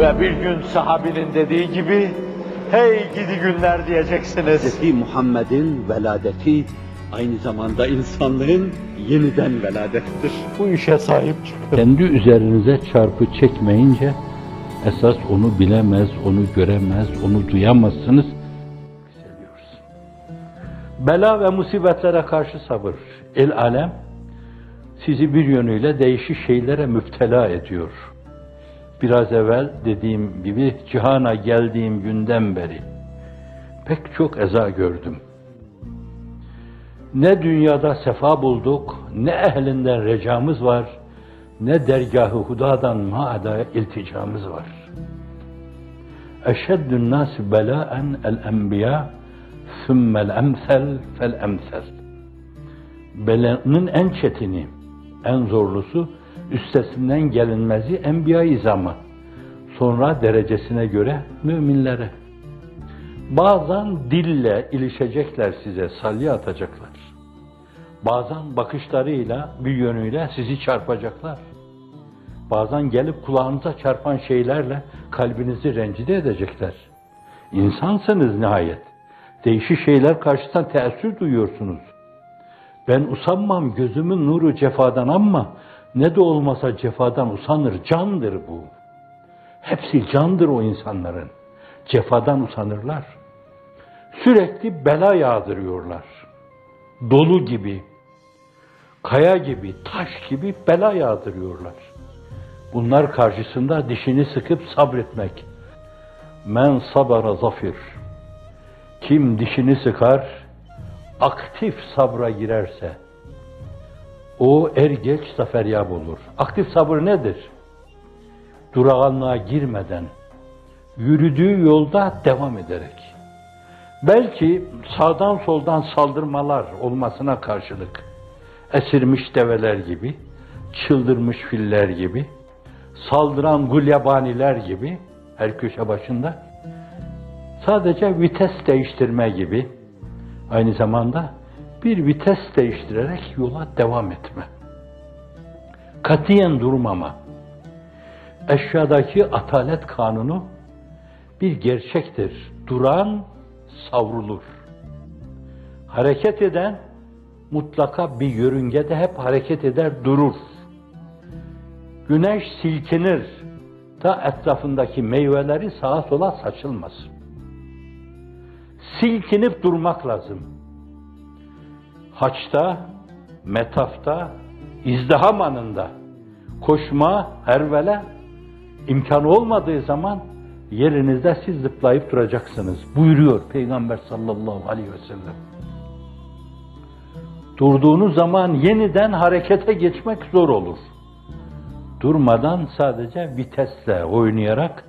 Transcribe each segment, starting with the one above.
Ve bir gün sahabinin dediği gibi, hey gidi günler diyeceksiniz. Hz. Muhammed'in veladeti aynı zamanda insanlığın yeniden veladettir. Bu işe sahip çıkın. Kendi üzerinize çarpı çekmeyince esas onu bilemez, onu göremez, onu duyamazsınız. Bela ve musibetlere karşı sabır. El alem sizi bir yönüyle değişik şeylere müptela ediyor. Biraz evvel dediğim gibi cihana geldiğim günden beri pek çok eza gördüm. Ne dünyada sefa bulduk, ne ehlinden recamız var, ne dergahı hudadan maada ilticamız var. Eşeddün nas belaen el enbiya sümmel emsel fel emsel. Belanın en çetini, en zorlusu, üstesinden gelinmezi enbiya-i zaman. Sonra derecesine göre müminlere. Bazen dille ilişecekler size, salya atacaklar. Bazen bakışlarıyla, bir yönüyle sizi çarpacaklar. Bazen gelip kulağınıza çarpan şeylerle kalbinizi rencide edecekler. İnsansınız nihayet. Değişik şeyler karşısında teessür duyuyorsunuz. Ben usanmam gözümün nuru cefadan ama ne de olmasa cefadan usanır, candır bu. Hepsi candır o insanların. Cefadan usanırlar. Sürekli bela yağdırıyorlar. Dolu gibi, kaya gibi, taş gibi bela yağdırıyorlar. Bunlar karşısında dişini sıkıp sabretmek. Men sabara zafir. Kim dişini sıkar, aktif sabra girerse, o er geç zaferyab olur. Aktif sabır nedir? Durağanlığa girmeden, yürüdüğü yolda devam ederek. Belki sağdan soldan saldırmalar olmasına karşılık, esirmiş develer gibi, çıldırmış filler gibi, saldıran gulyabaniler gibi her köşe başında sadece vites değiştirme gibi aynı zamanda bir vites değiştirerek yola devam etme. Katiyen durmama. Eşyadaki atalet kanunu bir gerçektir. Duran savrulur. Hareket eden mutlaka bir yörüngede hep hareket eder, durur. Güneş silkinir ta etrafındaki meyveleri sağa sola saçılmaz. Silkinip durmak lazım. Haçta, metafta, izdiham anında koşma, hervele imkanı olmadığı zaman yerinizde siz zıplayıp duracaksınız. Buyuruyor Peygamber sallallahu aleyhi ve sellem. Durduğunuz zaman yeniden harekete geçmek zor olur. Durmadan sadece vitesle oynayarak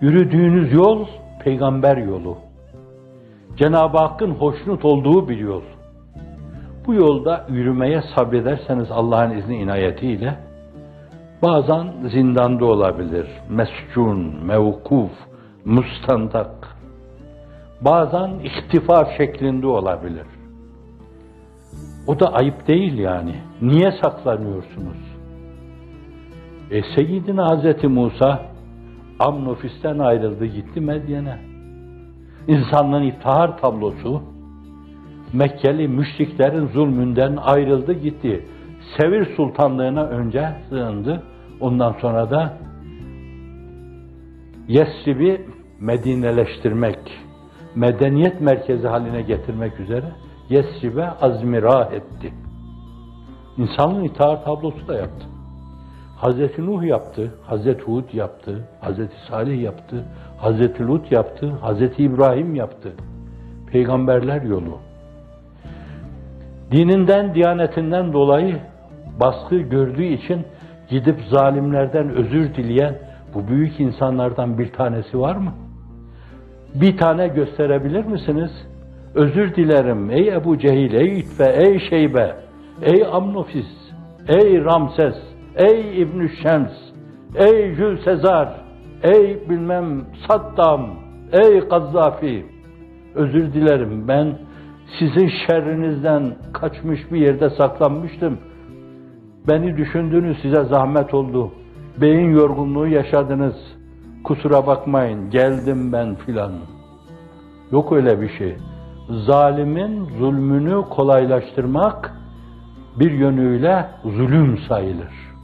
yürüdüğünüz yol peygamber yolu. Cenab-ı Hakk'ın hoşnut olduğu bir yol. Bu yolda yürümeye sabrederseniz Allah'ın izni inayetiyle bazen zindanda olabilir, mescun, mevkuf, mustandak. Bazen ihtifa şeklinde olabilir. O da ayıp değil yani. Niye saklanıyorsunuz? E Seyyidina Hazreti Musa Amnofis'ten ayrıldı gitti Medyen'e. İnsanlığın iftihar tablosu Mekkeli müşriklerin zulmünden ayrıldı gitti. Sevir Sultanlığına önce sığındı. Ondan sonra da Yesrib'i Medineleştirmek, medeniyet merkezi haline getirmek üzere Yesrib'e azmirah etti. İnsanın itaat tablosu da yaptı. Hazreti Nuh yaptı, Hazreti Hud yaptı, Hazreti Salih yaptı, Hazreti Lut yaptı, Hazreti İbrahim yaptı. Peygamberler yolu. Dininden, diyanetinden dolayı baskı gördüğü için gidip zalimlerden özür dileyen bu büyük insanlardan bir tanesi var mı? Bir tane gösterebilir misiniz? Özür dilerim ey Ebu Cehil, ey İtbe, ey Şeybe, ey Amnofis, ey Ramses, ey İbn Şems, ey Jül Sezar, ey bilmem Saddam, ey Gazzafi. Özür dilerim ben sizin şerrinizden kaçmış bir yerde saklanmıştım. Beni düşündünüz size zahmet oldu. Beyin yorgunluğu yaşadınız. kusura bakmayın geldim ben filan. Yok öyle bir şey. Zalimin zulmünü kolaylaştırmak bir yönüyle zulüm sayılır.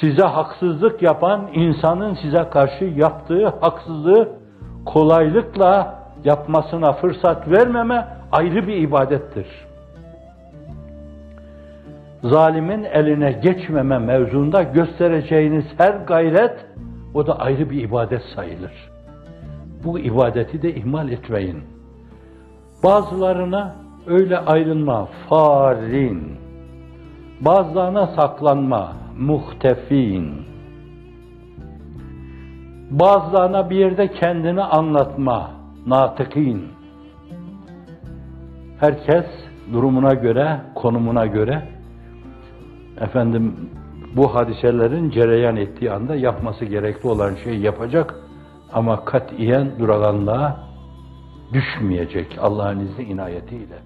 Size haksızlık yapan insanın size karşı yaptığı haksızlığı kolaylıkla yapmasına fırsat vermeme ayrı bir ibadettir. Zalimin eline geçmeme mevzunda göstereceğiniz her gayret o da ayrı bir ibadet sayılır. Bu ibadeti de ihmal etmeyin. Bazılarına öyle ayrılma, farin. Bazılarına saklanma, muhtefin. Bazılarına bir yerde kendini anlatma, natıkin. Herkes durumuna göre, konumuna göre efendim bu hadiselerin cereyan ettiği anda yapması gerekli olan şeyi yapacak ama katiyen duraganlığa düşmeyecek Allah'ın izni inayetiyle.